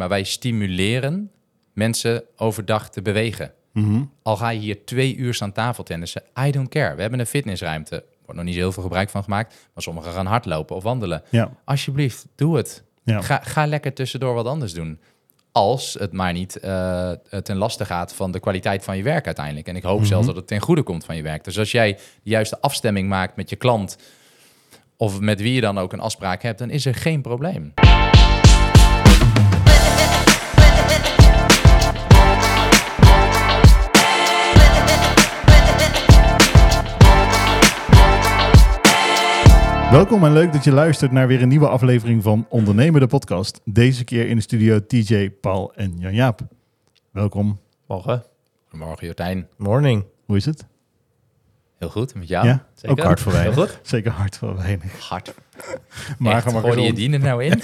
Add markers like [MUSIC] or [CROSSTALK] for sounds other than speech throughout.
maar wij stimuleren mensen overdag te bewegen. Mhm. Al ga je hier twee uur aan tafel tennissen, I don't care. We hebben een fitnessruimte. Er wordt nog niet zo heel veel gebruik van gemaakt, maar sommigen gaan hardlopen of wandelen. Ja. Alsjeblieft, doe het. Ja. Ga, ga lekker tussendoor wat anders doen. Als het maar niet eh, ten laste gaat van de kwaliteit van je werk uiteindelijk. En ik hoop zelfs dat het ten goede komt van je werk. Dus als jij de juiste afstemming maakt met je klant... of met wie je dan ook een afspraak hebt... dan is er geen probleem. Welkom en leuk dat je luistert naar weer een nieuwe aflevering van Ondernemer de podcast. Deze keer in de studio TJ, Paul en Jan-Jaap. Welkom. Morgen. Goedemorgen Jordijn. Morning. Hoe is het? Heel goed, met jou? Ja, Zeker. ook hard voor Heel weinig. goed. Zeker hard voor weinig. Hard. [LAUGHS] Mager maar Gooi je gezond. die er nou in? [LAUGHS]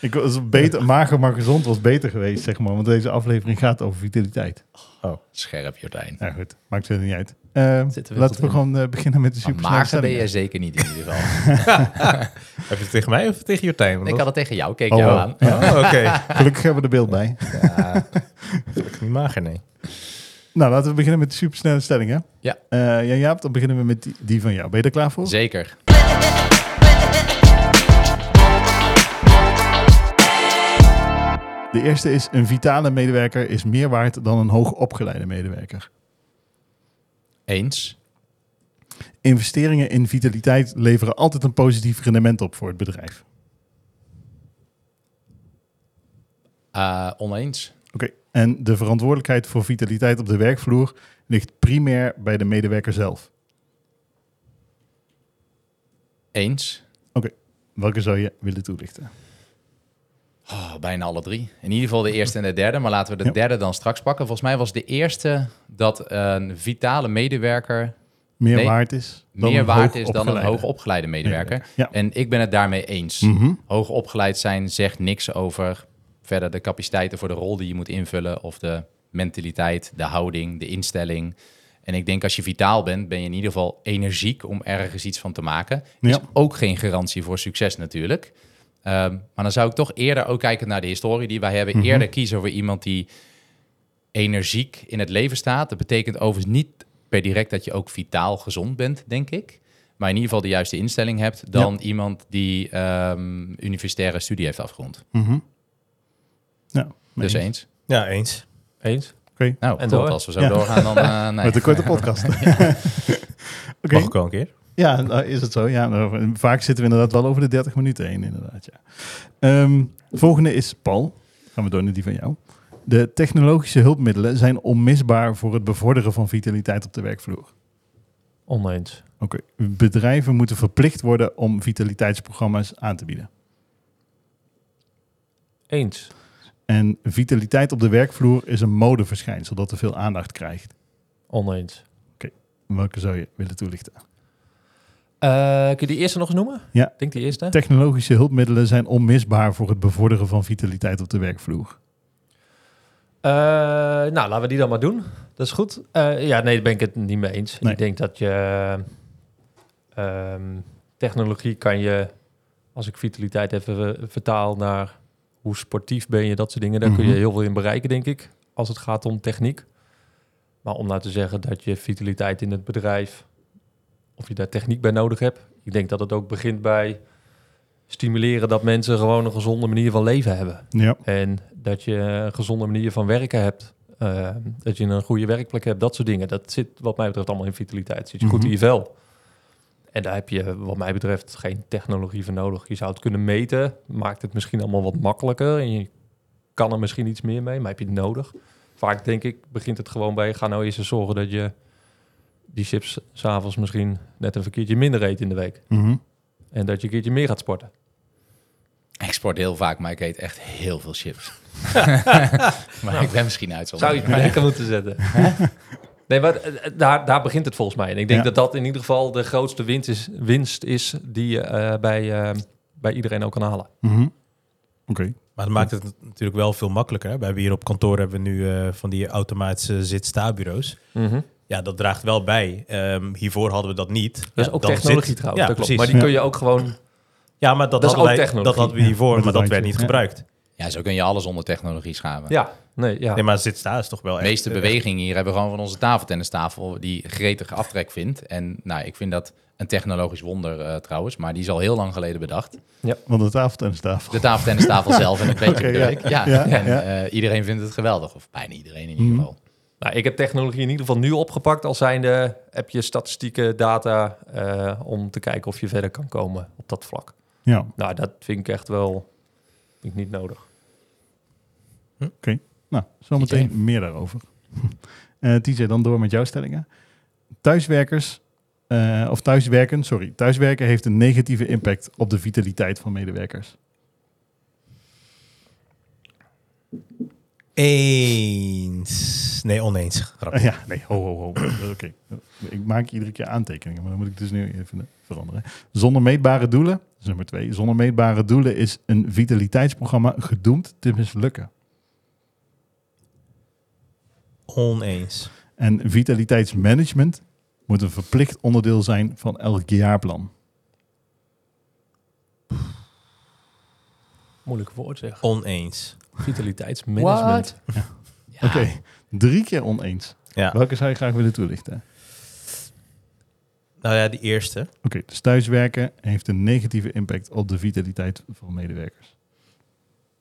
Ik was beter, mager maar gezond was beter geweest, zeg maar. Want deze aflevering gaat over vitaliteit. Scherp Jordijn. Nou goed, maakt verder niet uit. Eh, we laten we gewoon eh, beginnen met de Maar super mager ben je zeker niet in ieder geval. [LAUGHS] Heb je het tegen mij of tegen Jortijn? Ik had het tegen jou, keek Oh, jou oh. aan. Oh, oké. [LAUGHS] Gelukkig hebben we er beeld bij. Ja, ik niet mager, nee. Nou, laten we beginnen met de supersnelle stellingen. Ja. Eh Jan-Jaap, dan beginnen we met die, die van jou. Ben je er klaar voor? Zeker. De eerste is, een vitale medewerker is meer waard dan een hoogopgeleide medewerker. Eens. Investeringen in vitaliteit leveren altijd een positief rendement op voor het bedrijf. Eh, oneens. Oké, en de verantwoordelijkheid voor vitaliteit op de werkvloer ligt primair bij de medewerker zelf. Eens. Welke zou je willen toelichten? Oh, bijna alle drie. In ieder geval de eerste en de derde. Maar laten we de Ja. derde dan straks pakken. Volgens mij was de eerste dat een vitale medewerker Meer Nee, waard is dan meer een waard is dan een hoogopgeleide medewerker. Ja. En ik ben het daarmee eens. Mhm. Hoogopgeleid zijn zegt niks over verder de capaciteiten voor de rol die je moet invullen. Of de mentaliteit, de houding, de instelling. En ik denk als je vitaal bent, ben je in ieder geval energiek om ergens iets van te maken. Is Ja. ook geen garantie voor succes natuurlijk. Ehm, maar dan zou ik toch eerder ook kijken naar de historie die wij hebben. Mhm. Eerder kiezen voor iemand die energiek in het leven staat. Dat betekent overigens niet per direct dat je ook vitaal gezond bent, denk ik. Maar in ieder geval de juiste instelling hebt dan iemand die ehm, universitaire studie heeft afgerond. Mhm. Ja, Dus mee eens. Ja, eens. Oké, Eens. Nou, En top. door. Als we zo Ja. doorgaan, dan... eh, [LAUGHS] nee. met een korte podcast. [LAUGHS] Oké, Mag ik wel een keer? Ja, nou, is het zo? Ja, vaak zitten we inderdaad wel over de 30 minuten heen, inderdaad. Ja. Ehm, volgende is Paul. Gaan we door naar die van jou. De technologische hulpmiddelen zijn onmisbaar voor het bevorderen van vitaliteit op de werkvloer. Oneens. Oké, bedrijven moeten verplicht worden om vitaliteitsprogramma's aan te bieden. Eens. En vitaliteit op de werkvloer is een modeverschijnsel dat te veel aandacht krijgt. Oneens. Welke zou je willen toelichten? Eh, kun je die eerste nog eens noemen? Ja. Ik denk die eerste. Technologische hulpmiddelen zijn onmisbaar voor het bevorderen van vitaliteit op de werkvloer. Eh, nou, laten we die dan maar doen. Dat is goed. Eh, ja, nee, daar ben ik het niet mee eens. Nee. Ik denk dat je... ehm, technologie kan je, als ik vitaliteit even vertaal naar hoe sportief ben je, dat soort dingen, daar kun je Mhm. heel veel in bereiken, denk ik, als het gaat om techniek. Maar om nou te zeggen dat je vitaliteit in het bedrijf, of je daar techniek bij nodig hebt, ik denk dat het ook begint bij stimuleren dat mensen gewoon een gezonde manier van leven hebben. Ja, En dat je een gezonde manier van werken hebt. Eh, dat je een goede werkplek hebt, dat soort dingen. Dat zit wat mij betreft allemaal in vitaliteit. Zit je goed Mhm. in je vel. En daar heb je wat mij betreft geen technologie voor nodig. Je zou het kunnen meten, maakt het misschien allemaal wat makkelijker. En je kan er misschien iets meer mee, maar heb je het nodig? Vaak denk ik, begint het gewoon bij... ga nou eerst eens zorgen dat je die chips s'avonds misschien net een keertje minder eet in de week. Mhm. En dat je een keertje meer gaat sporten. Ik sport heel vaak, maar ik eet echt heel veel chips. [LAUGHS] maar ik ben misschien Zou je het maar lekker moeten zetten. [LAUGHS] Nee, maar eh, eh, daar, daar begint het volgens mij. En ik denk Ja. dat dat in ieder geval de grootste winst is, winst is die je eh, bij, eh, bij iedereen ook kan halen. Mhm. Oké. Maar dat maakt het natuurlijk wel veel makkelijker. hè. We hebben hier op kantoor hebben we nu eh, van die automatische zit-sta-bureaus. Ja, dat draagt wel bij. Ehm, hiervoor hadden we dat niet. Dat is Ja, ook dan technologie zit- trouwens, Ja, dat klopt. precies. Maar die Ja. kun je ook gewoon... Ja, maar dat, Dat is hadden wij, dat hadden we hiervoor, maar dat werd niet ja. gebruikt. Ja, zo kun je alles onder technologie schaven. Ja, nee, ja. Nee, maar zit staan is toch wel De meeste bewegingen hier hebben we gewoon van onze tafeltennistafel die gretig aftrek vindt. En nou, ik vind dat een technologisch wonder eh, trouwens, maar die is al heel lang geleden bedacht. Want de tafeltennistafel. De tafeltennistafel zelf en het beetje bedoel ja. Ja, Ja, en ja. eh, iedereen vindt het geweldig, of bijna iedereen in ieder Mhm. geval. Nou, ik heb technologie in ieder geval nu opgepakt als zijnde heb je statistieken, data eh, om te kijken of je verder kan komen op dat vlak. Ja, Nou, dat vind ik echt wel vind ik niet nodig. nou, zometeen meer daarover. [LAUGHS] Eh TJ, dan door met jouw stellingen. Thuiswerkers, eh, of thuiswerken, sorry. Thuiswerken heeft een negatieve impact op de vitaliteit van medewerkers. Eens. Nee, oneens. Grapje. Ja, nee, ho, ho, ho. Oké. Ik maak iedere keer aantekeningen, maar dan moet ik dus nu even veranderen. Zonder meetbare doelen, dat is nummer twee. Zonder meetbare doelen is een vitaliteitsprogramma gedoemd te mislukken. Oneens. En vitaliteitsmanagement moet een verplicht onderdeel zijn van elk jaarplan. Moeilijk woord zeg. Oneens. Vitaliteitsmanagement. Ja. [LAUGHS] Oké, drie keer oneens. Ja. Welke zou je graag willen toelichten? Nou ja, die eerste. Oké, dus thuiswerken heeft een negatieve impact op de vitaliteit van medewerkers.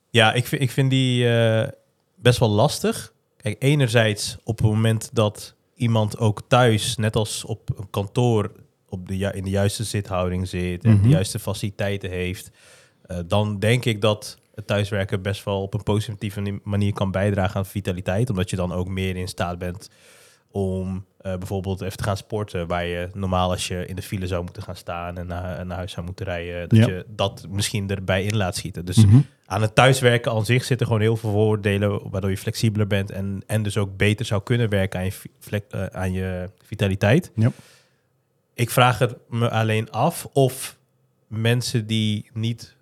Ja, ik vind, ik vind die eh, best wel lastig. Kijk, enerzijds op het moment dat iemand ook thuis, net als op een kantoor, op de, in de juiste zithouding zit en Mhm. de juiste faciliteiten heeft, eh, dan denk ik dat het thuiswerken best wel op een positieve ni- manier kan bijdragen aan vitaliteit. Omdat je dan ook meer in staat bent om eh, bijvoorbeeld even te gaan sporten, waar je normaal als je in de file zou moeten gaan staan en naar, naar huis zou moeten rijden, dat Ja. je dat misschien erbij in laat schieten. Dus Mhm. aan het thuiswerken aan zich zitten gewoon heel veel voordelen, waardoor je flexibeler bent en, en dus ook beter zou kunnen werken aan je, eh, aan je vitaliteit. Ja. Ik vraag het me alleen af of mensen die niet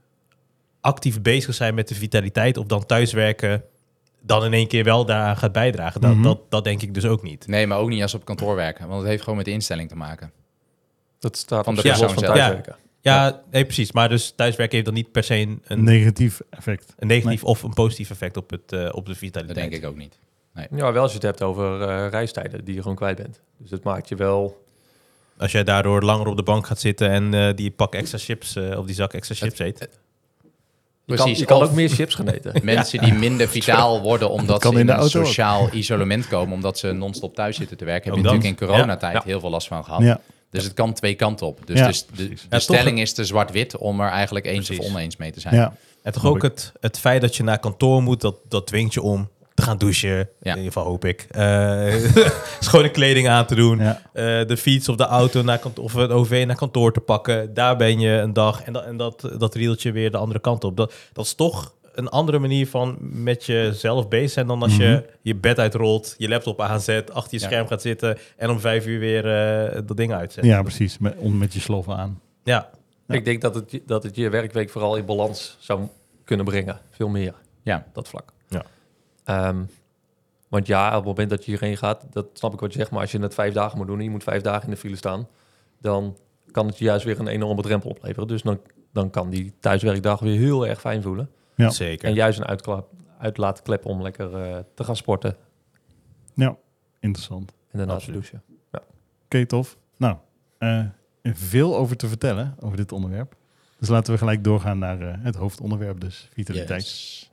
actief bezig zijn met de vitaliteit, of dan thuiswerken, dan in één keer wel daaraan gaat bijdragen. Dat, Mhm. dat, dat denk ik dus ook niet. Nee, maar ook niet als ze op kantoor werken, want het heeft gewoon met de instelling te maken. Dat staat Van van de persoon van zelf. thuiswerken. Ja, nee, precies. Maar dus thuiswerken heeft dan niet per se een, een, Negatief effect. een negatief of een positief effect op, het, eh, op de vitaliteit. Dat denk ik ook niet. Ja, wel als je het hebt over eh, reistijden die je gewoon kwijt bent. Dus dat maakt je wel... Als jij daardoor langer op de bank gaat zitten en eh, die pak extra chips eh, of die zak extra chips eet. Je kan, Precies, je kan ook meer chips gaan eten. [LAUGHS] Mensen die minder vitaal worden omdat ze in een ook. sociaal isolement komen, omdat ze non-stop thuis zitten te werken, heb je natuurlijk in coronatijd Ja. heel veel last van gehad. Ja, Dus het kan twee kanten op. Dus Ja, dus de, de precies. Ja, stelling is te zwart-wit om er eigenlijk eens Precies. of oneens mee te zijn. ja. En toch ook het, het feit dat je naar kantoor moet, dat, dat dwingt je om te gaan douchen. Ja. In ieder geval hoop ik. Eh, [LAUGHS] schone kleding aan te doen. ja. Eh, de fiets of de auto naar kantoor, of het OV naar kantoor te pakken. Daar ben je een dag en, dat, en dat, dat rieltje weer de andere kant op. Dat, dat is toch een andere manier van met jezelf bezig zijn dan als Mhm. je je bed uitrolt, je laptop aanzet, achter je Ja. scherm gaat zitten en om vijf uur weer eh, dat ding uitzet. ja precies. Met, om met je slof aan. Ja. Ja. Ik denk dat het, je- dat het je werkweek vooral in balans zou kunnen brengen. Veel meer, Ja. dat vlak. Ja. Ehm, want ja, op het moment dat je hierheen gaat, dat snap ik wat je zegt, maar als je het vijf dagen moet doen en je moet vijf dagen in de file staan, dan kan het je juist weer een enorme drempel opleveren. Dus dan, dan kan die thuiswerkdag weer heel erg fijn voelen. Ja. zeker. En juist een uitklap, uitlaatklep om lekker eh, te gaan sporten Ja, interessant. en daarna te douchen. Oké, tof. Nou, eh, veel over te vertellen over dit onderwerp. Dus laten we gelijk doorgaan naar eh, het hoofdonderwerp, dus vitaliteit. Yes.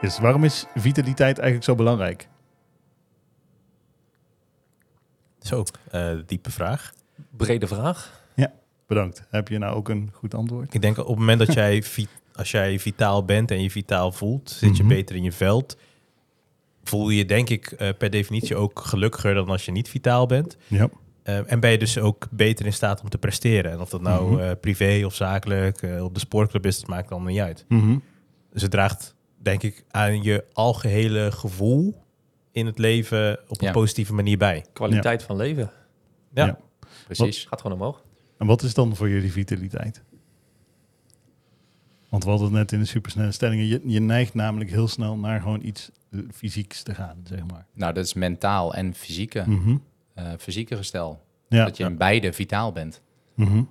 Yes, waarom is vitaliteit eigenlijk zo belangrijk? Zo, eh, diepe vraag. Brede vraag. Bedankt. Heb je nou ook een goed antwoord? Ik denk op het moment dat jij, [LAUGHS] als jij vitaal bent en je vitaal voelt, zit je Mhm. beter in je veld. Voel je denk ik eh, per definitie ook gelukkiger dan als je niet vitaal bent. Ja. Eh, en ben je dus ook beter in staat om te presteren. En of dat nou Mhm. eh, privé of zakelijk, eh, op de sportclub is, dat maakt dan niet uit. Mhm. Dus het draagt denk ik aan je algehele gevoel in het leven op een Ja. positieve manier bij. Kwaliteit van leven. Ja. Ja. Precies. Gaat gewoon omhoog. En wat is dan voor jullie vitaliteit? Want we hadden het net in de supersnelle stellingen. Je, je neigt namelijk heel snel naar gewoon iets fysieks te gaan, zeg maar. Nou, dat is mentaal en fysieke, Mhm. eh, fysieke gestel. Ja. Dat je in beide vitaal bent. Mhm.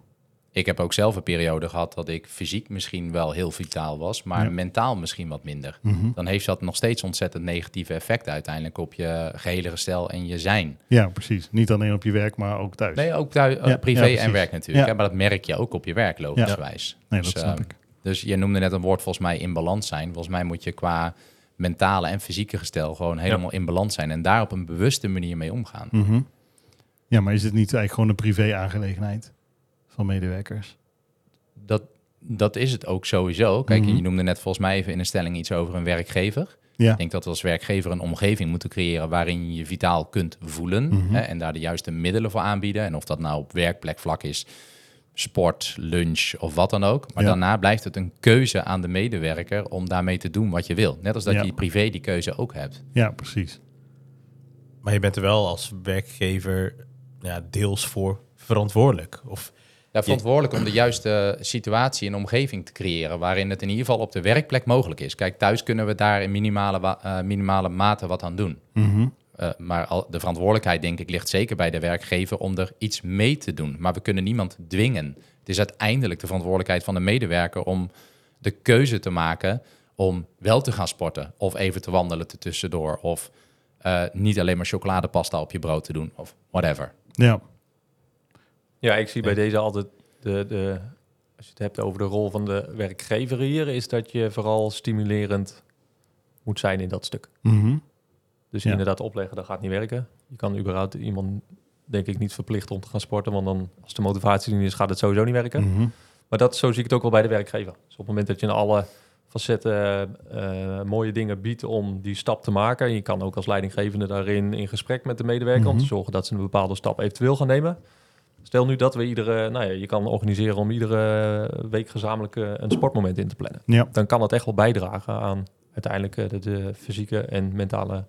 Ik heb ook zelf een periode gehad dat ik fysiek misschien wel heel vitaal was, maar Ja. mentaal misschien wat minder. Mhm. Dan heeft dat nog steeds ontzettend negatieve effecten uiteindelijk op je gehele gestel en je zijn. Ja, precies. Niet alleen op je werk, maar ook thuis. Nee, ook thuis, Ja, privé ja, en werk natuurlijk. Maar dat merk je ook op je werk, logischwijs. Nee, dat Dus, snap ehm, ik. Dus je noemde net een woord volgens mij in balans zijn. Volgens mij moet je qua mentale en fysieke gestel gewoon helemaal in balans zijn en daar op een bewuste manier mee omgaan. Mhm. Ja, maar is het niet eigenlijk gewoon een privé-aangelegenheid van medewerkers? Dat, dat is het ook sowieso. Kijk, Mhm. je noemde net volgens mij even in een stelling iets over een werkgever. Ja. Ik denk dat we als werkgever een omgeving moeten creëren waarin je je vitaal kunt voelen Mhm. hè, en daar de juiste middelen voor aanbieden. En of dat nou op werkplekvlak is, sport, lunch of wat dan ook. Maar Ja. daarna blijft het een keuze aan de medewerker om daarmee te doen wat je wil. Net als dat Ja. je privé die keuze ook hebt. Ja, precies. Maar je bent er wel als werkgever ja, deels voor verantwoordelijk. Of Ja, verantwoordelijk om de juiste situatie en omgeving te creëren waarin het in ieder geval op de werkplek mogelijk is. Kijk, thuis kunnen we daar in minimale, eh, minimale mate wat aan doen. Mhm. Eh, maar al, de verantwoordelijkheid, denk ik, ligt zeker bij de werkgever om er iets mee te doen. Maar we kunnen niemand dwingen. Het is uiteindelijk de verantwoordelijkheid van de medewerker om de keuze te maken om wel te gaan sporten. Of even te wandelen tussendoor. Of eh, niet alleen maar chocoladepasta op je brood te doen. Of whatever. Ja. Ja, ik zie bij deze altijd de, de, als je het hebt over de rol van de werkgever hier, is dat je vooral stimulerend moet zijn in dat stuk. Mhm. Dus Ja. inderdaad opleggen, dat gaat niet werken. Je kan überhaupt iemand, denk ik, niet verplichten om te gaan sporten, want dan, als de motivatie niet is, gaat het sowieso niet werken. Mhm. Maar dat, zo zie ik het ook wel bij de werkgever. Dus op het moment dat je in alle facetten eh, mooie dingen biedt om die stap te maken, en je kan ook als leidinggevende daarin in gesprek met de medewerker om te Mhm. zorgen dat ze een bepaalde stap eventueel gaan nemen. Stel nu dat we iedere, nou ja, je kan organiseren om iedere week gezamenlijk eh, een sportmoment in te plannen. Ja. Dan kan dat echt wel bijdragen aan uiteindelijk eh, de, de fysieke en mentale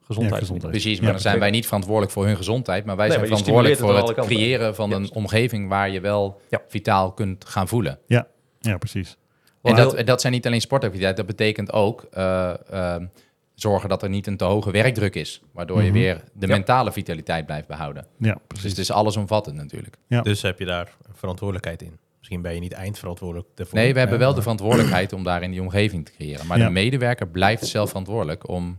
gezondheid. Ja, gezondheid. Precies, maar Ja, dan zijn wij niet verantwoordelijk voor hun gezondheid. Maar wij Nee, zijn maar verantwoordelijk voor het het creëren van een omgeving waar je wel Ja. vitaal kunt gaan voelen. Ja, precies. En dat, heel- dat zijn niet alleen sportactiviteiten, dat betekent ook eh, eh, zorgen dat er niet een te hoge werkdruk is. Waardoor je Mhm. weer de Ja. mentale vitaliteit blijft behouden. Ja, Dus precies. het is allesomvattend natuurlijk. Ja. Dus heb je daar verantwoordelijkheid in. Misschien ben je niet eindverantwoordelijk daarvoor. Nee, we hebben wel de verantwoordelijkheid om daar in die omgeving te creëren. Maar Ja. de medewerker blijft zelf verantwoordelijk om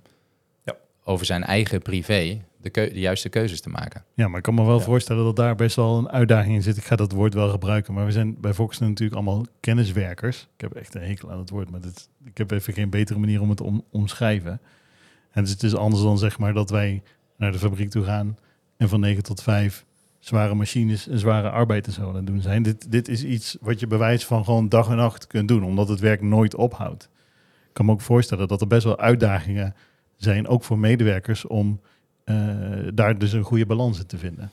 Ja. over zijn eigen privé de, keu- de juiste keuzes te maken. Ja, maar ik kan me wel Ja. voorstellen dat daar best wel een uitdaging in zit. Ik ga dat woord wel gebruiken, maar we zijn bij Volkswagen natuurlijk allemaal kenniswerkers. Ik heb echt een hekel aan het woord, maar dit, ik heb even geen betere manier om het om, omschrijven. En dus het is anders dan zeg maar dat wij naar de fabriek toe gaan en van 9 tot 5 zware machines en zware arbeid en zo aan het doen zijn. Dit, dit is iets wat je bewijs van gewoon dag en nacht kunt doen, omdat het werk nooit ophoudt. Ik kan me ook voorstellen dat er best wel uitdagingen zijn, ook voor medewerkers, om daar dus een goede balans in te vinden.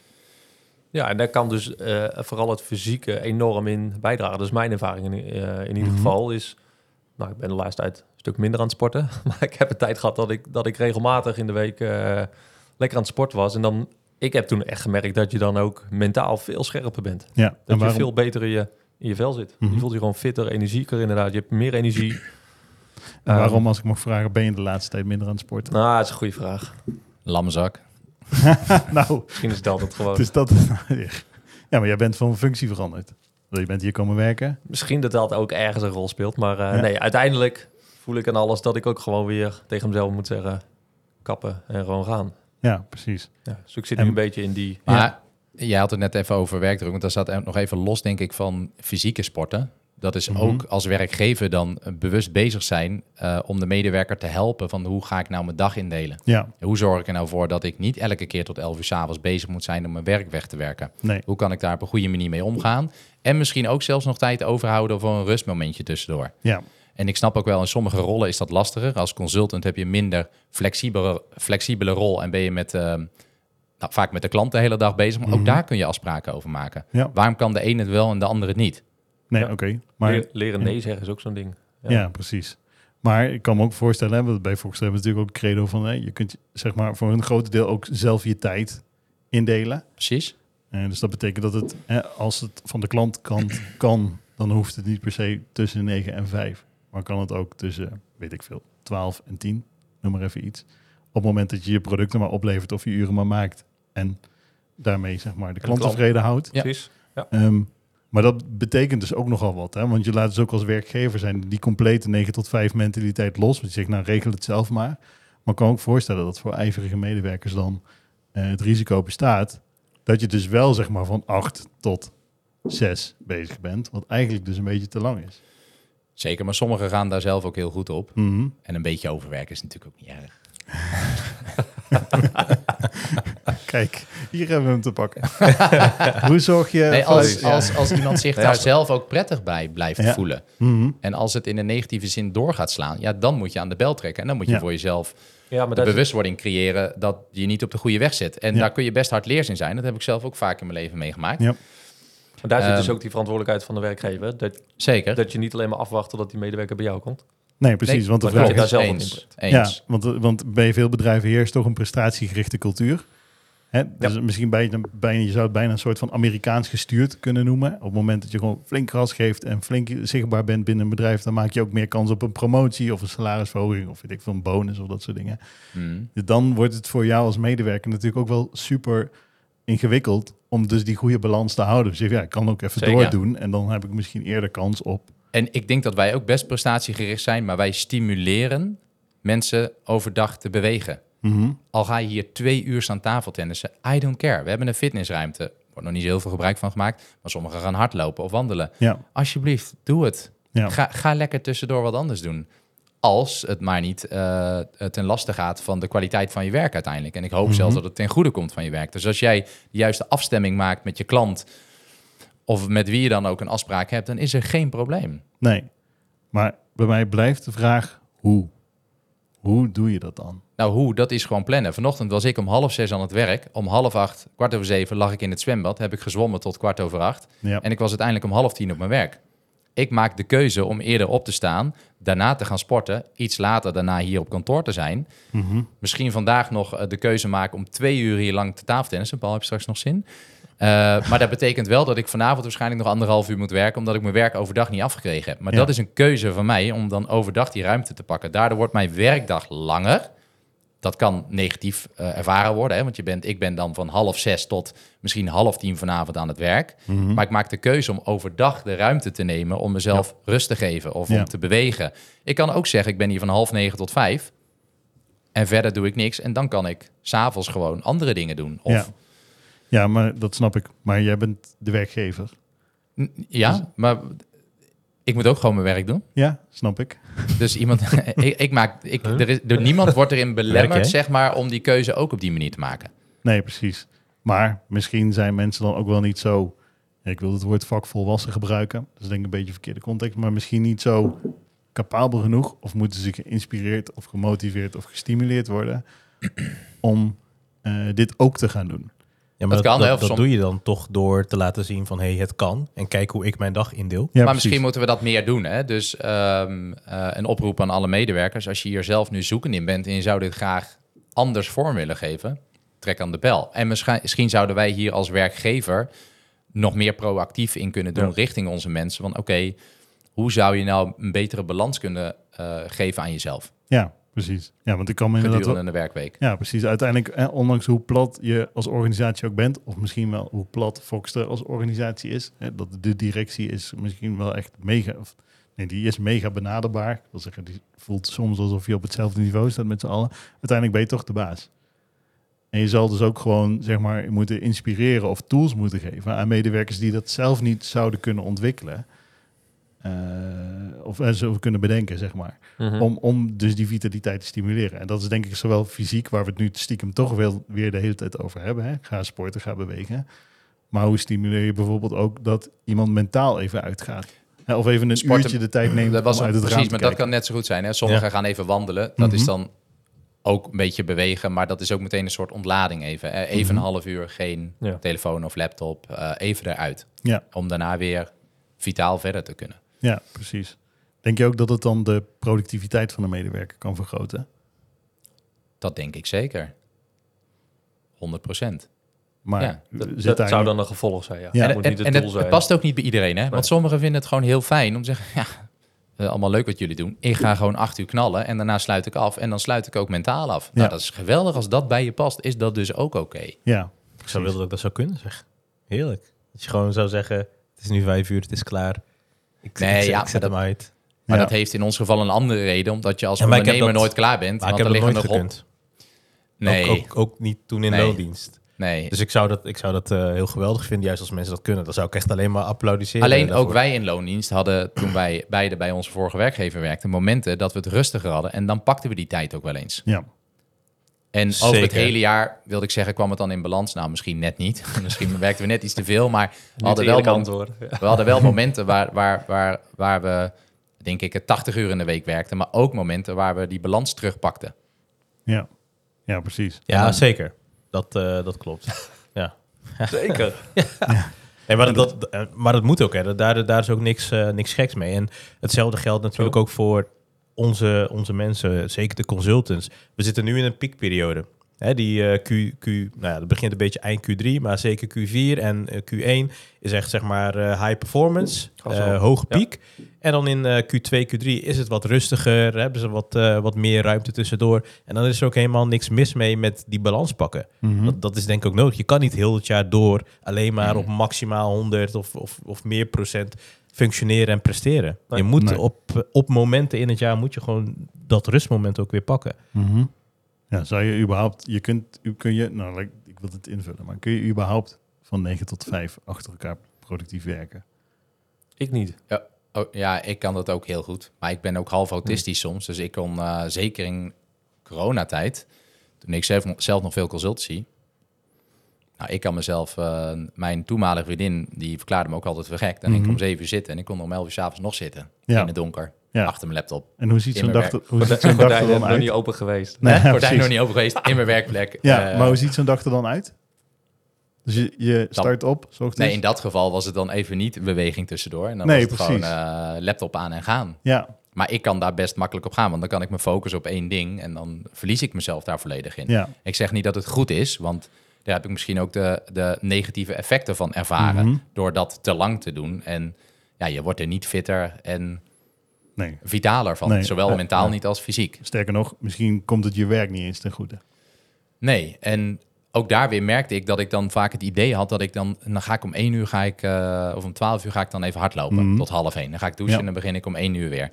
Ja, en daar kan dus eh, vooral het fysieke enorm in bijdragen. Dus mijn ervaring in, eh, in ieder Mhm. geval is... Nou, ik ben de laatste tijd een stuk minder aan het sporten. [LAUGHS] Maar ik heb een tijd gehad dat ik, dat ik regelmatig in de week eh, lekker aan het sporten was. En dan, ik heb toen echt gemerkt dat je dan ook mentaal veel scherper bent. Ja, Dat je veel beter in je, in je vel zit. Mhm. Je voelt je gewoon fitter, energieker inderdaad. Je hebt meer energie. En waarom, Ehm, als ik mag vragen, ben je de laatste tijd minder aan het sporten? nou, dat is een goede vraag. Lammenzak. [LAUGHS] nou, Misschien is het altijd gewoon... dus dat... [LAUGHS] ja, maar jij bent van functie veranderd. Je bent hier komen werken. Misschien dat dat ook ergens een rol speelt. Maar eh, Ja. nee, uiteindelijk voel ik aan alles dat ik ook gewoon weer tegen mezelf moet zeggen... kappen en gewoon gaan. Ja, precies. Ja, dus ik zit En- nu een beetje in die... Maar jij had het net even over werkdruk, want daar staat ook nog even los, denk ik, van fysieke sporten. Dat is Mhm. ook als werkgever dan eh, bewust bezig zijn eh, om de medewerker te helpen van hoe ga ik nou mijn dag indelen. Ja, Hoe zorg ik er nou voor dat ik niet elke keer tot 11 uur 's avonds bezig moet zijn om mijn werk weg te werken? nee. Hoe kan ik daar op een goede manier mee omgaan? En misschien ook zelfs nog tijd overhouden voor een rustmomentje tussendoor. Ja, En ik snap ook wel, in sommige rollen is dat lastiger. Als consultant heb je een minder flexibele, flexibele rol en ben je met, eh, nou, vaak met de klant de hele dag bezig. Maar Mhm. ook daar kun je afspraken over maken. ja. Waarom kan de ene het wel en de andere het niet? Nee, Ja. oké. Maar Leer- leren ja. nee zeggen is ook zo'n ding. Ja. precies. Maar ik kan me ook voorstellen, hè, want bij Fox hebben we natuurlijk ook credo van, je kunt zeg maar voor een groot deel ook zelf je tijd indelen. Precies. En dus dat betekent dat het, hè, als het van de klantkant kan, dan hoeft het niet per se tussen 9 en 5. Maar kan het ook tussen, weet ik veel, 12 en 10, noem maar even iets. Op het moment dat je je producten maar oplevert of je uren maar maakt. En daarmee zeg maar de klant tevreden houdt. Ja. Precies. Ehm, Maar dat betekent dus ook nogal wat. Hè? Want je laat dus ook als werkgever zijn die complete 9 tot 5 mentaliteit los. Want je zegt, nou regel het zelf maar. Maar ik kan ook voorstellen dat voor ijverige medewerkers dan eh, het risico bestaat dat je dus wel zeg maar van 8 tot 6 bezig bent. Wat eigenlijk dus een beetje te lang is. Zeker, maar sommigen gaan daar zelf ook heel goed op. Mhm. En een beetje overwerken is natuurlijk ook niet erg. [LAUGHS] Kijk, hier hebben we hem te pakken. [LAUGHS] Hoe zorg je... Nee, als, ja. als, als iemand zich [LAUGHS] daar zelf ook prettig bij blijft Ja. voelen. Mhm. En als het in een negatieve zin door gaat slaan, ja, dan moet je aan de bel trekken. En dan moet je Ja. voor jezelf Ja, maar de is, bewustwording creëren dat je niet op de goede weg zit. En Ja. daar kun je best hard leers in zijn. Dat heb ik zelf ook vaak in mijn leven meegemaakt. Ja. maar daar zit dus Ehm, ook die verantwoordelijkheid van de werkgever. Dat, Zeker. dat je niet alleen maar afwacht totdat die medewerker bij jou komt. Nee, precies. Nee, want de maar vraag dat je is... daar zelf eens. inbrengt. Ja, eens. want, want bij veel bedrijven heerst toch een prestatiegerichte cultuur. Hè? Dus misschien bijna, bijna, je zou het bijna een soort van Amerikaans gestuurd kunnen noemen. Op het moment dat je gewoon flink gas geeft en flink zichtbaar bent binnen een bedrijf, dan maak je ook meer kans op een promotie of een salarisverhoging of weet ik veel, een bonus of dat soort dingen. Dus dan wordt het voor jou als medewerker natuurlijk ook wel super ingewikkeld om dus die goede balans te houden. Dus ja, ik kan ook even Zeker. doordoen en dan heb ik misschien eerder kans op. En ik denk dat wij ook best prestatiegericht zijn, maar wij stimuleren mensen overdag te bewegen. Mhm. Al ga je hier twee uur staan tafeltennissen, I don't care. We hebben een fitnessruimte. Er wordt nog niet zo heel veel gebruik van gemaakt, maar sommigen gaan hardlopen of wandelen. Ja, Alsjeblieft, doe het. ja. Ga, ga lekker tussendoor wat anders doen. Als het maar niet eh, ten laste gaat van de kwaliteit van je werk uiteindelijk. En ik hoop Mhm. zelfs dat het ten goede komt van je werk. Dus als jij de juiste afstemming maakt met je klant... of met wie je dan ook een afspraak hebt... dan is er geen probleem. Nee. Maar bij mij blijft de vraag hoe. Hoe doe je dat dan? Nou, hoe? Dat is gewoon plannen. Vanochtend was ik om half zes aan het werk. Om half acht, kwart over zeven, lag ik in het zwembad. Heb ik gezwommen tot kwart over acht. Ja. En ik was uiteindelijk om half tien op mijn werk. Ik maak de keuze om eerder op te staan, daarna te gaan sporten, iets later daarna hier op kantoor te zijn. Mhm. Misschien vandaag nog eh, de keuze maken om twee uur hier lang te tafeltennissen. Paul, heb je straks nog zin? Eh, maar dat betekent wel dat ik vanavond waarschijnlijk nog anderhalf uur moet werken, omdat ik mijn werk overdag niet afgekregen heb. Maar Ja. dat is een keuze van mij om dan overdag die ruimte te pakken. Daardoor wordt mijn werkdag langer. Dat kan negatief eh, ervaren worden, hè? want je bent, ik ben dan van half zes tot misschien half tien vanavond aan het werk. Mhm. Maar ik maak de keuze om overdag de ruimte te nemen om mezelf rust te geven of Ja. om te bewegen. Ik kan ook zeggen, ik ben hier van half negen tot vijf. En verder doe ik niks. En dan kan ik s'avonds gewoon andere dingen doen. Of, Ja. maar dat snap ik. Maar jij bent de werkgever. N- ja, maar ik moet ook gewoon mijn werk doen. Ja, snap ik. Dus iemand, [LAUGHS] [LAUGHS] ik, ik maak, ik, er is, door niemand wordt erin belemmerd, Werk, zeg maar, om die keuze ook op die manier te maken. Nee, precies. Maar misschien zijn mensen dan ook wel niet zo... Ik wil het woord vakvolwassen gebruiken. Dat is denk ik een beetje een verkeerde context. Maar misschien niet zo capabel genoeg. Of moeten ze geïnspireerd of gemotiveerd of gestimuleerd worden... om eh, dit ook te gaan doen. Ja, maar Dat dat, kan, hè, dat, of dat som- doe je dan toch door te laten zien van... hé, hey, het kan. En kijk hoe ik mijn dag indeel. Ja, maar precies. misschien moeten we dat meer doen. Hè? Dus ehm, eh, een oproep aan alle medewerkers. Als je hier zelf nu zoekend in bent en je zou dit graag anders vorm willen geven, trek aan de bel. En misschien, misschien zouden wij hier als werkgever nog meer proactief in kunnen doen Ja. richting onze mensen. Van oké, hoe zou je nou een betere balans kunnen eh, geven aan jezelf Ja, precies. Ja, want ik kan me inderdaad... wel- gedurende de werkweek? Ja, precies. Uiteindelijk, eh, ondanks hoe plat je als organisatie ook bent, of misschien wel hoe plat Foxter als organisatie is, hè, dat de directie is misschien wel echt mega, of, nee, die is mega benaderbaar. Ik wil zeggen, die voelt soms alsof je op hetzelfde niveau staat met z'n allen. Uiteindelijk ben je toch de baas. En je zal dus ook gewoon, zeg maar, moeten inspireren of tools moeten geven aan medewerkers die dat zelf niet zouden kunnen ontwikkelen. Eh, of eh, zo kunnen bedenken, zeg maar. Mhm. Om, om dus die vitaliteit te stimuleren. En dat is denk ik zowel fysiek, waar we het nu stiekem toch wel weer de hele tijd over hebben. Hè? Ga sporten, ga bewegen. Maar hoe stimuleer je bijvoorbeeld ook dat iemand mentaal even uitgaat? Hè, Of even een Sporten- uurtje de tijd neemt Dat was om uit het precies, raam te maar dat kan net zo goed zijn. Hè? Sommigen Ja. gaan even wandelen. Dat is Mhm. dan ook een beetje bewegen, maar dat is ook meteen een soort ontlading even. Eh, Even Mhm. een half uur geen Ja. telefoon of laptop, eh, even eruit. Ja. Om daarna weer vitaal verder te kunnen. Ja, precies. Denk je ook dat het dan de productiviteit van de medewerker kan vergroten? Dat denk ik zeker. 100 procent. Maar Ja, Dat, zit dat daar zou dan een gevolg zijn, ja. Ja. Het en moet en- niet het en doel het, zijn. het past ook niet bij iedereen, hè? Nee. Want sommigen vinden het gewoon heel fijn om te zeggen... [LAUGHS] ja, eh, allemaal leuk wat jullie doen. Ik ga gewoon acht uur knallen en daarna sluit ik af. En dan sluit ik ook mentaal af. Nou, Ja. dat is geweldig. Als dat bij je past, is dat dus ook oké. Ja, Ik zou willen dat ik dat zou kunnen, zeg. Heerlijk. Dat je gewoon zou zeggen... Het is nu vijf uur, het is klaar. Ik, Nee, ik, ja, ik zet hem uit. Maar Ja. dat heeft in ons geval een andere reden, omdat je als ik ondernemer dat- nooit klaar bent. Maar ik want heb er liggen nog gekund. Nee, Ook, ook, ook niet toen in Nee. loondienst. nee. Dus ik zou dat, ik zou dat eh, heel geweldig vinden, juist als mensen dat kunnen. Dan zou ik echt alleen maar applaudisseren. Alleen daarvoor. ook wij in loondienst hadden, toen wij beide bij onze vorige werkgever werkten, momenten dat we het rustiger hadden. En dan pakten we die tijd ook wel eens. Ja. En over het hele jaar, wilde ik zeggen, kwam het dan in balans. Nou, misschien net niet. [LAUGHS] misschien werkten we net iets te veel. Maar we hadden, wel we hadden wel momenten waar, waar, waar, waar we, denk ik, het 80 uur in de week werkten. Maar ook momenten waar we die balans terugpakten. Ja. ja, precies. Ja, dan- zeker. Dat, eh, dat klopt. [LAUGHS] ja. Zeker. [LAUGHS] Nee, maar, dat, dat- eh, maar dat moet ook. Hè. Daar, daar is ook niks, eh, niks geks mee. En hetzelfde geldt natuurlijk ook voor onze, onze mensen, zeker de consultants. We zitten nu in een piekperiode. Hè, die eh, Q, Q, nou ja, dat begint een beetje eind Q3, maar zeker Q4 en eh, Q1 is echt zeg maar eh, high performance, hoge Ja. piek. En dan in eh, Q2, Q3 is het wat rustiger, hebben ze wat, wat meer ruimte tussendoor. En dan is er ook helemaal niks mis mee met die balans pakken. Mhm. Dat, dat is denk ik ook nodig. Je kan niet heel het jaar door alleen maar op maximaal 100 of, of, of meer procent functioneren en presteren. Nee. je moet Nee. op, op momenten in het jaar moet je gewoon dat rustmoment ook weer pakken. Mhm. Ja, zou je überhaupt, je kunt, u- kun je, nou, ik wil het invullen, maar kun je überhaupt van 9 tot 5 achter elkaar productief werken? Ik niet. Oh, ja, ik kan dat ook heel goed. Maar ik ben ook half autistisch soms. Dus ik kon eh, zeker in coronatijd, toen ik zelf, zelf nog veel consultancy. Nou, ik kan mezelf, eh, mijn toenmalige vriendin, die verklaarde me ook altijd voor gek. Dan ik Mhm. om zeven uur zitten en ik kon om elf uur s'avonds nog zitten. Ja. In het donker, Ja. achter mijn laptop. En hoe ziet zo'n dag, werk. er- hoe ziet zo'n dag er dan nog uit? niet open geweest. Nee, ja, nog niet open geweest, in mijn werkplek. Ja, Eh, maar hoe ziet zo'n dag er dan uit? Dus je, je start op? Nee, in dat geval was het dan even niet beweging tussendoor. En dan Nee, was het gewoon eh, laptop aan en gaan. Ja, Maar ik kan daar best makkelijk op gaan, want dan kan ik me focussen op één ding en dan verlies ik mezelf daar volledig in. ja. Ik zeg niet dat het goed is, want daar heb ik misschien ook de, de negatieve effecten van ervaren Mhm. door dat te lang te doen. En ja, je wordt er niet fitter en Nee. vitaler van, Nee, zowel mentaal niet als fysiek. Sterker nog, misschien komt het je werk niet eens ten goede. Nee, en ook daar weer merkte ik dat ik dan vaak het idee had dat ik dan, dan ga ik om één uur ga ik, eh, of om twaalf uur ga ik dan even hardlopen Mhm. tot half één. Dan ga ik douchen Ja. en dan begin ik om één uur weer.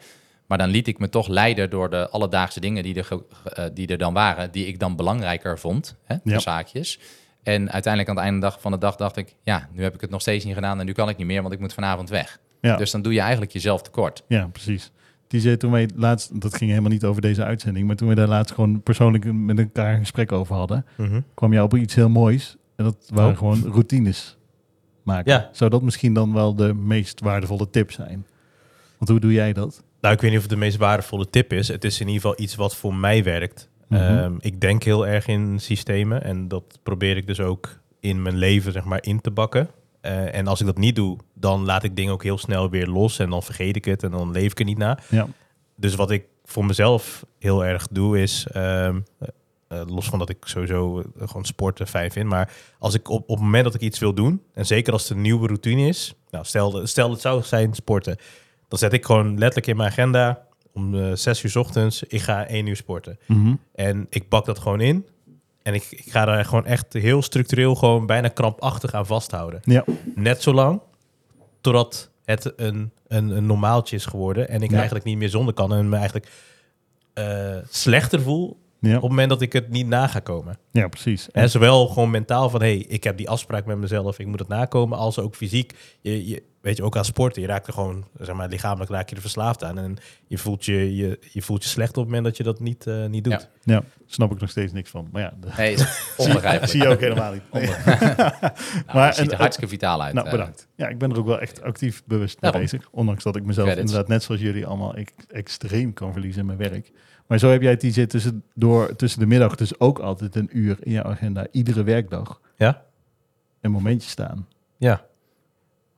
Maar dan liet ik me toch leiden door de alledaagse dingen die er, eh, die er dan waren, die ik dan belangrijker vond, hè, Ja. de zaakjes. En uiteindelijk aan het einde van de dag dacht ik, ja, nu heb ik het nog steeds niet gedaan en nu kan ik niet meer, want ik moet vanavond weg. Ja, Dus dan doe je eigenlijk jezelf tekort. ja precies. Die zei toen wij laatst, dat ging helemaal niet over deze uitzending, maar toen we daar laatst gewoon persoonlijk met elkaar een gesprek over hadden, Mhm. kwam jij op iets heel moois. En dat waren Oh. gewoon routines maken. Ja. Zou dat misschien dan wel de meest waardevolle tip zijn? Want hoe doe jij dat? Nou, ik weet niet of het de meest waardevolle tip is. Het is in ieder geval iets wat voor mij werkt. Mhm. Ehm, ik denk heel erg in systemen en dat probeer ik dus ook in mijn leven zeg maar in te bakken. Eh, en als ik dat niet doe, dan laat ik dingen ook heel snel weer los en dan vergeet ik het en dan leef ik er niet na. Ja. Dus wat ik voor mezelf heel erg doe is, ehm, eh, eh, los van dat ik sowieso gewoon sporten fijn vind, maar als ik op, op het moment dat ik iets wil doen, en zeker als het een nieuwe routine is, nou stel, stel het zou zijn sporten, dan zet ik gewoon letterlijk in mijn agenda om zes uur 's ochtends, ik ga één uur sporten. Mhm. En ik bak dat gewoon in. En ik, ik ga daar gewoon echt heel structureel, gewoon bijna krampachtig aan vasthouden. Ja. Net zolang totdat het een, een, een normaaltje is geworden. En ik Ja. eigenlijk niet meer zonder kan. En me eigenlijk eh, slechter voel Ja. op het moment dat ik het niet na ga komen. ja, precies. En zowel gewoon mentaal van, hey, ik heb die afspraak met mezelf, ik moet het nakomen, als ook fysiek. Je, je, weet je, ook aan sporten, je raakt er gewoon, zeg maar, lichamelijk raak je er verslaafd aan. En je voelt je, je, je, voelt je slecht op het moment dat je dat niet, eh, niet doet. Ja. Ja, snap ik nog steeds niks van. Maar ja, dat [LAUGHS] Nee, onbegrijpelijk. zie je ook helemaal niet. [LAUGHS] Nee. [LAUGHS] Nou, Maar het ziet en- er hartstikke vitaal uit. Nou, eh. bedankt. Ja, ik ben er ook wel echt actief bewust mee bezig. Ondanks dat ik mezelf Credits. inderdaad net zoals jullie allemaal ex- extreem kan verliezen in mijn werk. Maar zo heb jij het zit tussen, door, tussen de middag dus ook altijd een uur in je agenda, iedere werkdag, Ja? een momentje staan. Ja.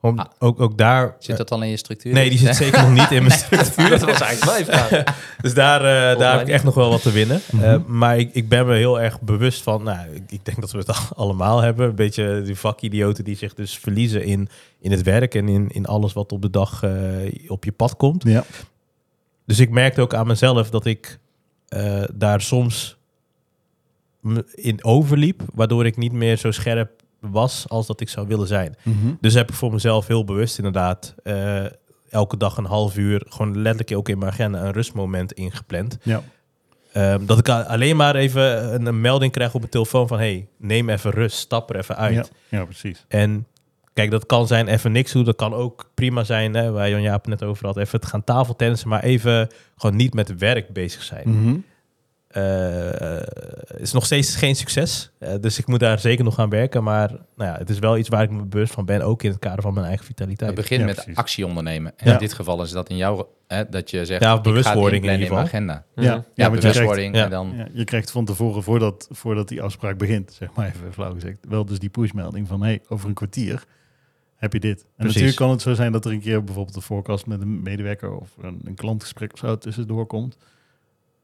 Gewoon, Ah. ook, ook daar... Zit dat al in je structuur? Nee, die zit zeker nog niet in mijn [LAUGHS] structuur. dat was eigenlijk mijn [LAUGHS] vraag. Dus daar, eh, daar heb ik echt nog wel wat te winnen. Mhm. Eh, maar ik, ik ben me heel erg bewust van, nou, ik, ik denk dat we het al- allemaal hebben. Een beetje die vakidioten die zich dus verliezen in, in het werk en in, in alles wat op de dag eh, op je pad komt. Ja, Dus ik merkte ook aan mezelf dat ik eh, daar soms in overliep, waardoor ik niet meer zo scherp was als dat ik zou willen zijn. Mhm. Dus heb ik voor mezelf heel bewust inderdaad eh, elke dag een half uur gewoon letterlijk ook in mijn agenda een rustmoment ingepland. Ja. Ehm, dat ik alleen maar even een, een melding krijg op mijn telefoon van hey, neem even rust, stap er even uit. Ja. ja, precies. En kijk, dat kan zijn even niks doen. Dat kan ook prima zijn, hè, waar Jan Jaap net over had. Even het gaan tafeltennissen, maar even gewoon niet met werk bezig zijn. Eh, is nog steeds geen succes. Eh, dus ik moet daar zeker nog aan werken. Maar nou ja, het is wel iets waar ik me bewust van ben. Ook in het kader van mijn eigen vitaliteit. Het begint Ja, met precies. actie ondernemen. En Ja. in dit geval is dat in jouw... Hè, dat je zegt, Ja, ik ga het bewustwording in in mijn agenda. Ja, ja, Ja, want je krijgt, bewustwording ja. en dan... ja, je krijgt van tevoren, voordat, voordat die afspraak begint, zeg maar even flauw gezegd, wel dus die pushmelding van, hey, over een kwartier heb je dit. En Precies. natuurlijk kan het zo zijn dat er een keer bijvoorbeeld een voorkast met een medewerker of een, een klantgesprek of zo tussendoor komt.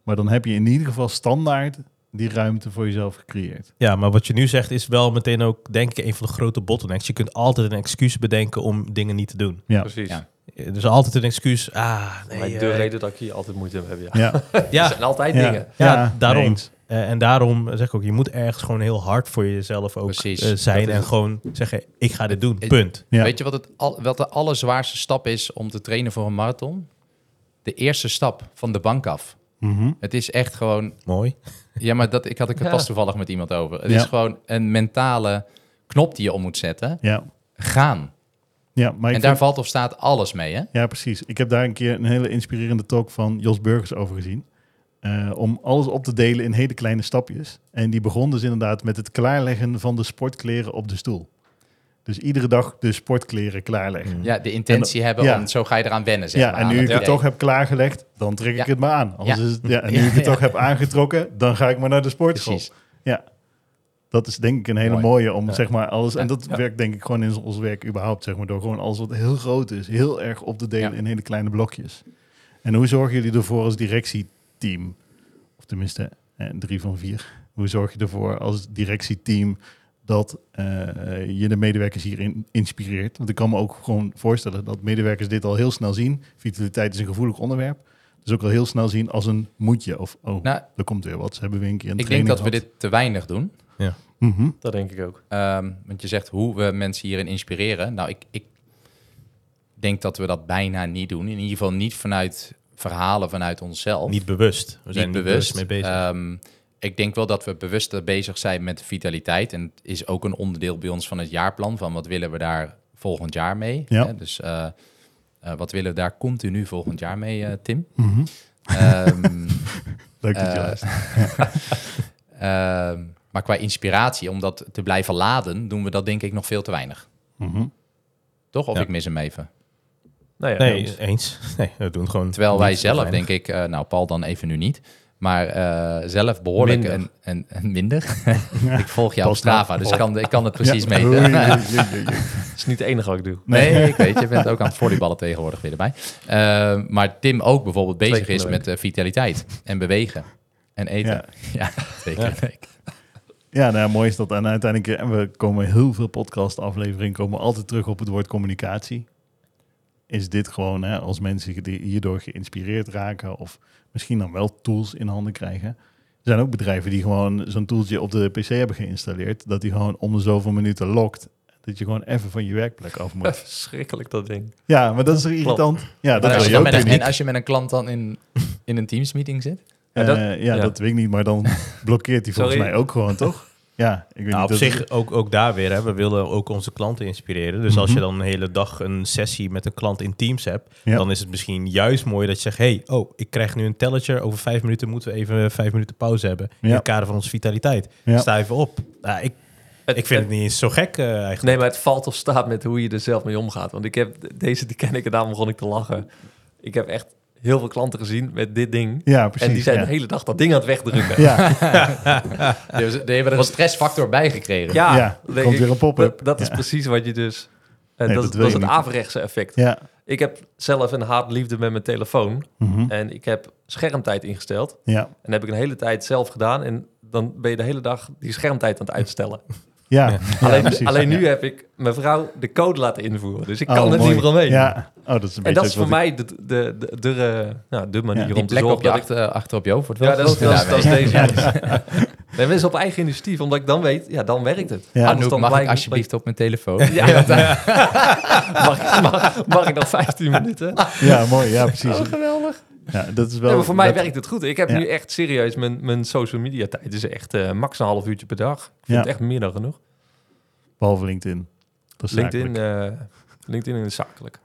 Maar dan heb je in ieder geval standaard die ruimte voor jezelf gecreëerd. Ja, maar wat je nu zegt is wel meteen ook, denk ik, een van de grote bottlenecks. Je kunt altijd een excuus bedenken om dingen niet te doen. Ja, Precies. Ja. Er is altijd een excuus. Ah, nee. Maar eh, de reden dat ik hier altijd moeite mee heb, ja. ja, [LAUGHS] Er ja, zijn altijd ja, dingen. Ja, daarom. eens. Eh, en daarom zeg ik ook, je moet ergens gewoon heel hard voor jezelf ook Precies. eh, zijn. En gewoon zeggen, ik ga dit doen, Het- punt. Ja. Weet je wat, het al, wat de allerzwaarste stap is om te trainen voor een marathon? De eerste stap van de bank af. Mhm. Het is echt gewoon... Mooi. Ja, maar dat, ik had ik het [LAUGHS] Ja. pas toevallig met iemand over. Het Ja. is gewoon een mentale knop die je om moet zetten. Ja. Gaan. Ja, maar en daar vind- valt of staat alles mee, hè? Ja, precies. Ik heb daar een keer een hele inspirerende talk van Jos Burgers over gezien. Eh, om alles op te delen in hele kleine stapjes. En die begon dus inderdaad met het klaarleggen van de sportkleren op de stoel. Dus iedere dag de sportkleren klaarleggen. Ja, de intentie hebben, ja. om, zo ga je eraan wennen, zeg Ja, maar, en nu ik het toch heb klaargelegd, dan trek ik Ja. het maar aan. Anders Ja. Is het, ja, en [LAUGHS] nu ik het toch heb aangetrokken, dan ga ik maar naar de sportschool. Precies. Ja, dat is denk ik een hele Mooi. mooie om zeg maar alles. En dat werkt denk ik gewoon in ons werk überhaupt, zeg maar, door gewoon alles wat heel groot is, heel erg op te delen in hele kleine blokjes. En hoe zorgen jullie ervoor als directieteam, of tenminste eh, drie van vier, hoe zorg je ervoor als directieteam dat eh, je de medewerkers hierin inspireert? Want ik kan me ook gewoon voorstellen dat medewerkers dit al heel snel zien. Vitaliteit is een gevoelig onderwerp. Dus ook al heel snel zien als een moetje of oh, Nou, er komt weer wat. Ze hebben weer een keer een ik denk dat we dit te weinig doen. Mhm. Dat denk ik ook. Ehm, want je zegt hoe we mensen hierin inspireren. Nou, ik, ik denk dat we dat bijna niet doen. In ieder geval niet vanuit verhalen vanuit onszelf. Niet bewust. We zijn niet bewust. bewust mee bezig. Ehm, ik denk wel dat we bewuster bezig zijn met vitaliteit. En het is ook een onderdeel bij ons van het jaarplan. Van wat willen we daar volgend jaar mee? Ja. Hè, Dus eh, eh, wat willen we daar continu volgend jaar mee, eh, Tim? Mhm. Ehm, [LAUGHS] Leuk dat je Eh, luistert. [LAUGHS] ehm, maar qua inspiratie, om dat te blijven laden, doen we dat denk ik nog veel te weinig. Mhm. Toch? Of Ja. ik mis hem even. Nou ja, nee, eens. eens. [LAUGHS] Nee, we doen gewoon. Terwijl wij zelf, denk ik, eh, nou Paul dan even nu niet, maar eh, zelf behoorlijk Minder. en, en, en minder. [LAUGHS] [LAUGHS] ik volg jou op Pas. Strava, dus ik kan, ik kan het precies Ja. meten. Dat is niet het enige wat ik doe. Nee, ik weet, je bent ook aan het volleyballen tegenwoordig weer erbij. Eh, maar Tim ook bijvoorbeeld bezig is met vitaliteit en bewegen en eten. Ja. Week. Ja, nou ja, mooi is dat. En uiteindelijk, en we komen heel veel podcast-afleveringen komen altijd terug op het woord communicatie. Is dit gewoon, hè, als mensen die hierdoor geïnspireerd raken of misschien dan wel tools in handen krijgen. Er zijn ook bedrijven die gewoon zo'n tooltje op de PC hebben geïnstalleerd, dat die gewoon om de zoveel minuten lokt. Dat je gewoon even van je werkplek af moet. Verschrikkelijk dat ding. Ja, maar dat is er irritant. Ja, dat En als, wil je ook met een, als je met een klant dan in, in een Teams-meeting zit? Ja, dat- Eh, ja, ja. dat weet ik niet, maar dan [LAUGHS] blokkeert hij volgens mij ook gewoon, toch? Ja, ik weet Nou, niet. op zich ook, ook daar weer. Hè. We willen ook onze klanten inspireren. Dus als je Mhm. dan een hele dag een sessie met een klant in Teams hebt, Ja. dan is het misschien juist mooi dat je zegt: hey, oh, ik krijg nu een tellertje. Over vijf minuten moeten we even vijf minuten pauze hebben. In Ja. het kader van onze vitaliteit. Ja. Sta even op. Nou, ik, ik vind het niet eens zo gek eh, eigenlijk. Nee, maar het valt of staat met hoe je er zelf mee omgaat. Want ik heb deze, die ken ik en daarom begon ik te lachen. Ik heb echt heel veel klanten gezien met dit ding. Ja, precies. en die zijn ja. de hele dag dat ding aan het wegdrukken. Ja, [LAUGHS] Die hebben, die hebben er een stressfactor bij gekregen. Ja, ja, dan denk komt ik, weer een pop-up. Dat, dat is precies wat je dus... eh, Nee, dat, dat is- dat het averechtse effect. Ja. Ik heb zelf een haatliefde met mijn telefoon. Mhm. En ik heb schermtijd ingesteld. ja. En dat heb ik een hele tijd zelf gedaan. En dan ben je de hele dag die schermtijd aan het uitstellen. Ja. Ja. Ja, alleen precies. alleen nu heb ik mijn vrouw de code laten invoeren. Dus ik Oh, kan er mooi. niet meer omheen. Ja, oh, dat is een En dat is voor mij de, de, de, de, eh, nou, de manier Ja, om Die te zorgen op je dat ik- achter, achter op je hoofd wordt Ja, wel dat is, dat is, dat is daarmee. deze. ik- [LAUGHS] Nee, mensen op eigen initiatief, omdat ik dan weet, ja, dan werkt het. Ja, Anouk, dan mag ik alsjeblieft op mijn telefoon? [LAUGHS] Ja, [LAUGHS] mag, ik- mag, mag ik nog 15 minuten? Ja, mooi. Ja, precies. Oh, geweldig. Ja, dat is wel. Ja, maar voor mij dat- werkt het goed. Ik heb Ja. nu echt serieus, mijn, mijn social media tijd is echt eh, max een half uurtje per dag. Ik vind Ja. het echt meer dan genoeg. Behalve LinkedIn. Dat is LinkedIn, zakelijk. eh, LinkedIn is zakelijk.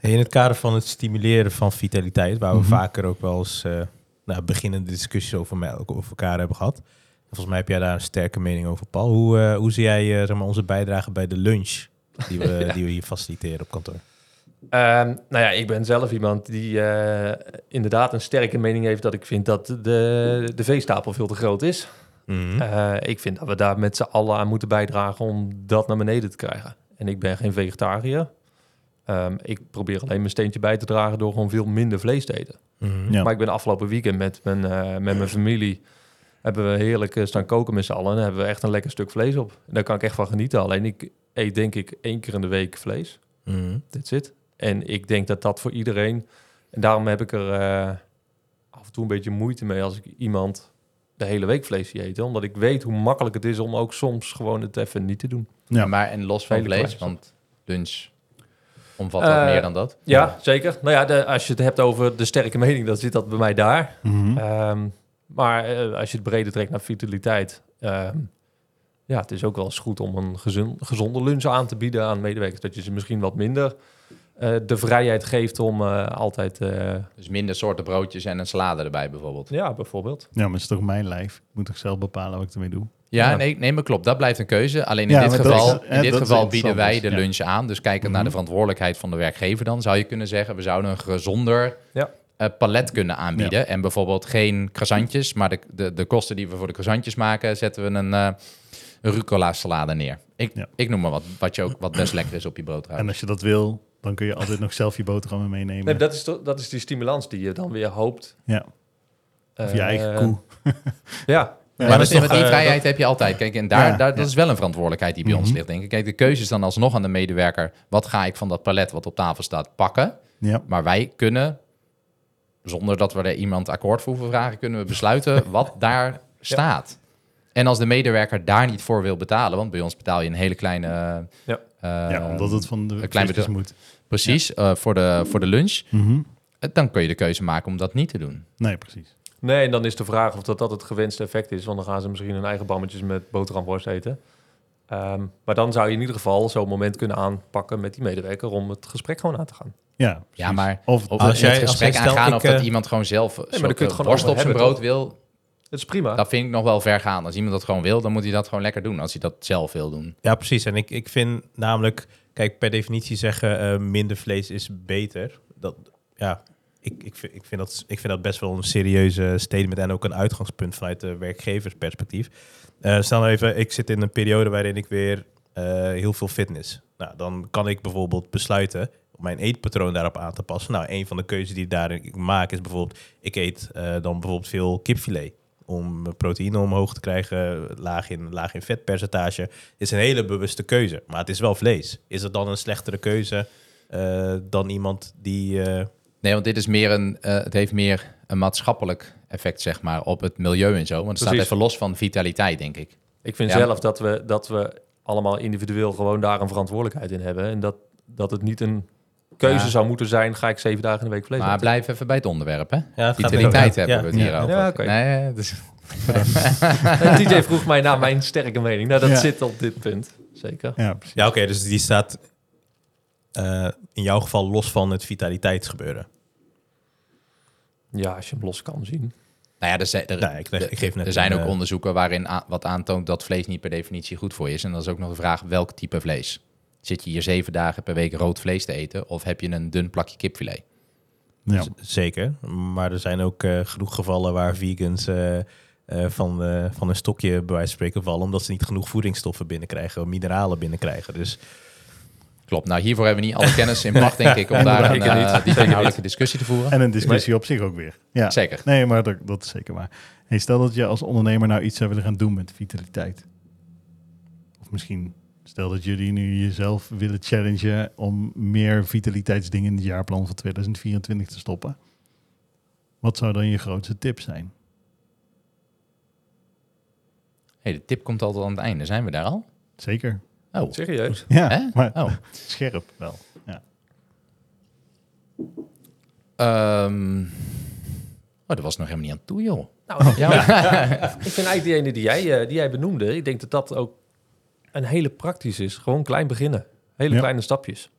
In het kader van het stimuleren van vitaliteit, waar we Mhm. vaker ook wel eens eh, nou, beginnende discussies over, mij, over elkaar hebben gehad. Volgens mij heb jij daar een sterke mening over, Paul. Hoe, eh, hoe zie jij eh, zeg maar, onze bijdrage bij de lunch die we, [LAUGHS] die we hier faciliteren op kantoor? Ehm, nou ja, ik ben zelf iemand die eh, inderdaad een sterke mening heeft dat ik vind dat de, de veestapel veel te groot is. Mhm. Eh, ik vind dat we daar met z'n allen aan moeten bijdragen om dat naar beneden te krijgen. En ik ben geen vegetariër. Ehm, ik probeer alleen mijn steentje bij te dragen door gewoon veel minder vlees te eten. Mhm. Ja. Maar ik ben afgelopen weekend met mijn, eh, met mijn familie... hebben we heerlijk staan koken met z'n allen... en hebben we echt een lekker stuk vlees op. En daar kan ik echt van genieten. Alleen ik eet denk ik één keer in de week vlees. Mhm. Dit zit. En ik denk dat dat voor iedereen... en daarom heb ik er eh, af en toe een beetje moeite mee... als ik iemand de hele week vlees zie eten. Omdat ik weet hoe makkelijk het is om ook soms gewoon het even niet te doen. Ja. Maar en los van Hele vlees, want lunch omvat wat Eh, meer dan dat. Ja, zeker. Nou ja, de, als je het hebt over de sterke mening... dan zit dat bij mij daar. Mhm. Ehm, maar eh, als je het breder trekt naar vitaliteit... ehm, ja, het is ook wel eens goed om een gezon, gezonde lunch aan te bieden aan medewerkers. Dat je ze misschien wat minder eh, de vrijheid geeft om eh, altijd... eh, Dus minder soorten broodjes en een salade erbij bijvoorbeeld. ja, bijvoorbeeld. Ja, maar het is toch mijn lijf. Ik moet toch zelf bepalen wat ik ermee doe. Ja, Ja. Nee, nee, maar klopt. Dat blijft een keuze. Alleen in Ja, dit geval, is- hè, in dit geval bieden wij de lunch aan. Dus kijkend naar de Mhm. verantwoordelijkheid van de werkgever dan... zou je kunnen zeggen, we zouden een gezonder Ja. eh, palet kunnen aanbieden. En bijvoorbeeld geen croissantjes... maar de, de, de kosten die we voor de croissantjes maken... zetten we een, eh rucola salade neer. Ik, Ja. ik noem maar wat, wat, je ook, wat best lekker is op je brood. En als je dat wil, dan kun je altijd nog zelf je boterhammen meenemen. Nee, dat, is, to- dat is die stimulans die je dan weer hoopt. Ja. Of je Eh, eigen koe. Ja, [LAUGHS] Ja, maar dat is toch, die eh, vrijheid heb je altijd. Kijk, en daar, Ja, daar, ja. dat is wel een verantwoordelijkheid die bij ons Mhm. ligt, denk ik. Kijk, de keuze is dan alsnog aan de medewerker. Wat ga ik van dat palet wat op tafel staat pakken? Ja. Maar wij kunnen, zonder dat we er iemand akkoord voor hoeven vragen, kunnen we besluiten [LAUGHS] wat daar staat. En als de medewerker daar niet voor wil betalen, want bij ons betaal je een hele kleine... Ja. eh, ja, omdat het van de een klein moet. Precies, eh, voor, de, voor de lunch. Mhm. Eh, Dan kun je de keuze maken om dat niet te doen. Nee, precies. Nee, en dan is de vraag of dat, dat het gewenste effect is. Want dan gaan ze misschien hun eigen bammetjes met boterhamworst eten. Ehm, maar dan zou je in ieder geval zo'n moment kunnen aanpakken met die medewerker om het gesprek gewoon aan te gaan. Ja, precies. Ja, maar Of, Of Als het jij- als gesprek aangaan of dat eh, iemand gewoon zelf een dan kun je het soort gewoon worst op zijn brood wil, Het is prima. dat vind ik nog wel ver gaan. Als iemand dat gewoon wil, dan moet hij dat gewoon lekker doen. Als hij dat zelf wil doen. Ja, precies. En ik, ik vind namelijk, kijk, per definitie zeggen eh, minder vlees is beter. Dat, ja, ik, ik, vind, ik, vind dat, ik vind dat best wel een serieuze statement en ook een uitgangspunt vanuit de werkgeversperspectief. Eh stel nou even, ik zit in een periode waarin ik weer eh, heel veel fitness. Nou, dan kan ik bijvoorbeeld besluiten om mijn eetpatroon daarop aan te passen. Nou, een van de keuzes die ik daarin maak is bijvoorbeeld, ik eet eh, dan bijvoorbeeld veel kipfilet om proteïne omhoog te krijgen, laag in, laag in vetpercentage, is een hele bewuste keuze. Maar het is wel vlees. Is het dan een slechtere keuze eh, dan iemand die... eh, Nee, want dit is meer een, eh, het heeft meer een maatschappelijk effect, zeg maar, op het milieu en zo. Want het staat even los van vitaliteit, denk ik. Ik vind Ja. zelf dat we, dat we allemaal individueel gewoon daar een verantwoordelijkheid in hebben. En dat, dat het niet een keuze Ja. zou moeten zijn, ga ik zeven dagen in de week vlees Maar blijf even bij het onderwerp, hè? ja, het gaat Vitaliteit hebben ja, we het hier over. Ja, oké. Nee, dus, [LAUGHS] En TJ vroeg mij naar mijn sterke mening. Nou, dat Ja. zit op dit punt. Zeker. ja, oké, dus die staat eh, in jouw geval los van het vitaliteitsgebeuren. Ja, als je hem los kan zien. nou ja, er, zijn- er, ik, leg- ik geef net er zijn een, ook eh, onderzoeken waarin a- wat aantoont dat vlees niet per definitie goed voor je is. En dan is ook nog de vraag welk type vlees. Zit je hier zeven dagen per week rood vlees te eten of heb je een dun plakje kipfilet? Ja. Zeker, maar er zijn ook eh, genoeg gevallen waar vegans eh, eh, van, eh, van een stokje bij wijze van spreken vallen, omdat ze niet genoeg voedingsstoffen binnenkrijgen, mineralen binnenkrijgen. Dus Klopt. Nou, hiervoor hebben we niet alle kennis in pacht, denk ik, om [LAUGHS] daar een diepe inhoudelijke discussie te voeren. En een discussie op zich ook weer. Ja. Zeker. Nee, maar dat, dat is zeker waar. Hey, stel dat je als ondernemer nou iets zou willen gaan doen met vitaliteit. Of misschien stel dat jullie nu jezelf willen challengen om meer vitaliteitsdingen in het jaarplan van 2024 te stoppen. Wat zou dan je grootste tip zijn? hey, de tip komt altijd aan het einde. Zijn we daar al? Zeker. Oh, Serieus? Ja, Hè? maar oh. scherp wel. Ja. Ehm, oh, dat was nog helemaal niet aan toe, joh. Nou, Ja, ik vind eigenlijk die ene die jij, eh, die jij benoemde, ik denk dat dat ook een hele praktisch is. Gewoon klein beginnen. Hele Ja. kleine stapjes.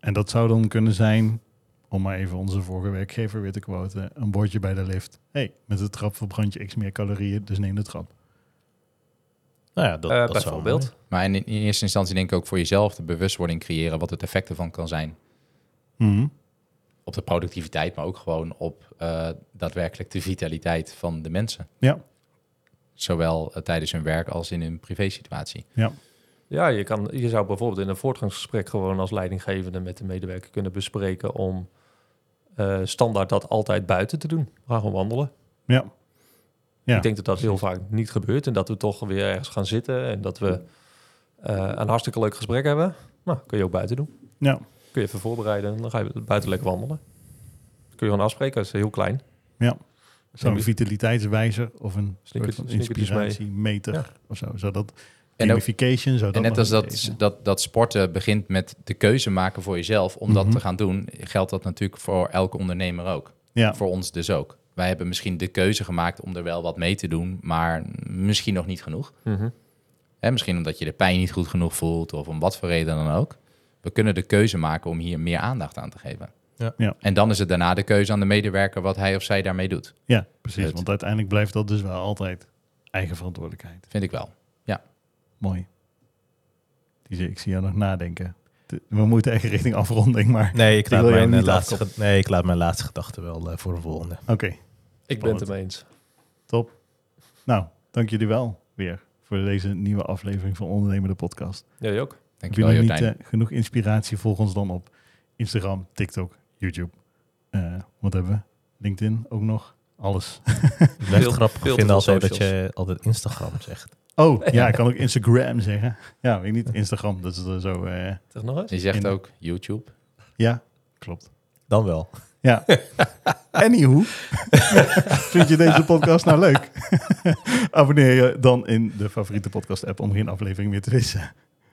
En dat zou dan kunnen zijn, om maar even onze vorige werkgever weer te quoten, een bordje bij de lift. hey, met de trap verbrand je x meer calorieën, dus neem de trap. Nou ja, dat, Eh, dat bijvoorbeeld. maar in, in eerste instantie denk ik ook voor jezelf de bewustwording creëren wat het effect ervan kan zijn. Mhm. Op de productiviteit, maar ook gewoon op eh, daadwerkelijk de vitaliteit van de mensen. Ja, Zowel eh, tijdens hun werk als in hun privésituatie. ja, Ja, je, kan, je zou bijvoorbeeld in een voortgangsgesprek gewoon als leidinggevende met de medewerker kunnen bespreken om eh, standaard dat altijd buiten te doen. We gaan gewoon wandelen. ja. Ja, Ik denk dat dat heel vaak niet gebeurt en dat we toch weer ergens gaan zitten en dat we eh, een hartstikke leuk gesprek hebben. Nou, kun je ook buiten doen. ja. Kun je even voorbereiden en dan ga je buiten lekker wandelen. Kun je gewoon afspreken, dat is heel klein. Zo'n vitaliteitswijzer of een soort Sneakers- van inspiratiemeter Ja. of zo. En ook- gamification, zou En dat net nog als dat, dat, dat sporten begint met de keuze maken voor jezelf om Mhm. dat te gaan doen, geldt dat natuurlijk voor elke ondernemer ook. Ja, Voor ons dus ook. Wij hebben misschien de keuze gemaakt om er wel wat mee te doen, maar misschien nog niet genoeg. Hè, misschien omdat je de pijn niet goed genoeg voelt of om wat voor reden dan ook. We kunnen de keuze maken om hier meer aandacht aan te geven. Ja. Ja. En dan is het daarna de keuze aan de medewerker wat hij of zij daarmee doet. ja, precies. Het- Want uiteindelijk blijft dat dus wel altijd eigen verantwoordelijkheid. Vind ik wel. Mooi. Die zie- Ik zie jou nog nadenken. De- We moeten echt richting afronding, maar Nee, ik laat, mijn, eh, laatste, nee, ik laat mijn laatste gedachte wel eh, voor de volgende. oké. Ik ben het ermee eens. Top. Nou, dank jullie wel weer voor deze nieuwe aflevering van Ondernemer de Podcast. Jij ook. Heb je Dankjewel nog niet eh, genoeg inspiratie? Volg ons dan op Instagram, TikTok, YouTube. Eh, wat hebben we? LinkedIn ook nog. Alles. [LAUGHS] Ik het grappig veel te vinden altijd dat je altijd Instagram zegt. Oh, [LAUGHS] ja, ik kan ook Instagram zeggen. Ja, weet ik niet. Instagram, dat is er zo... eh, Zeg nog eens. Je zegt In- ook YouTube. ja, klopt. Dan wel. Ja. [LAUGHS] Anywho, vind je deze podcast nou leuk? Abonneer je dan in de favoriete podcast app om geen aflevering meer te missen.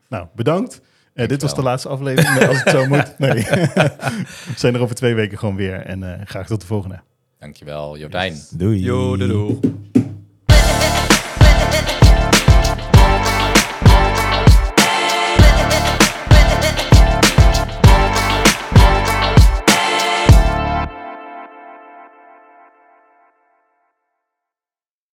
Nou, bedankt. Eh, dit was de laatste aflevering, als het zo moet. [LAUGHS] Nee. We zijn er over twee weken gewoon weer. En eh, graag tot de volgende. Dankjewel Jordijn. Doei. Yo, doei. doei.